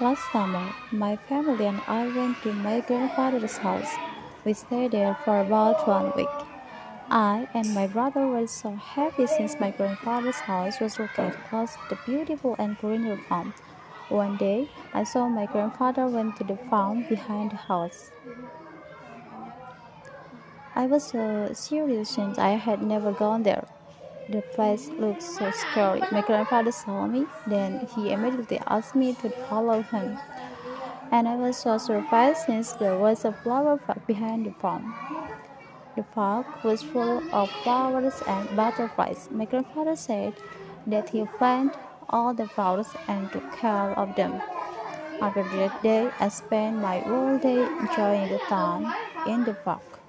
Last summer, my family and I went to my grandfather's house. We stayed there for about one week. I and my brother were so happy since my grandfather's house was located close to the beautiful and greener farm. One day, I saw my grandfather went to the farm behind the house. I was so serious since I had never gone there. The place looked so scary. My grandfather saw me, then he immediately asked me to follow him. And I was so surprised since there was a flower park behind the farm. The park was full of flowers and butterflies. My grandfather said that he planted all the flowers and took care of them. After that day, I spent my whole day enjoying the time in the park.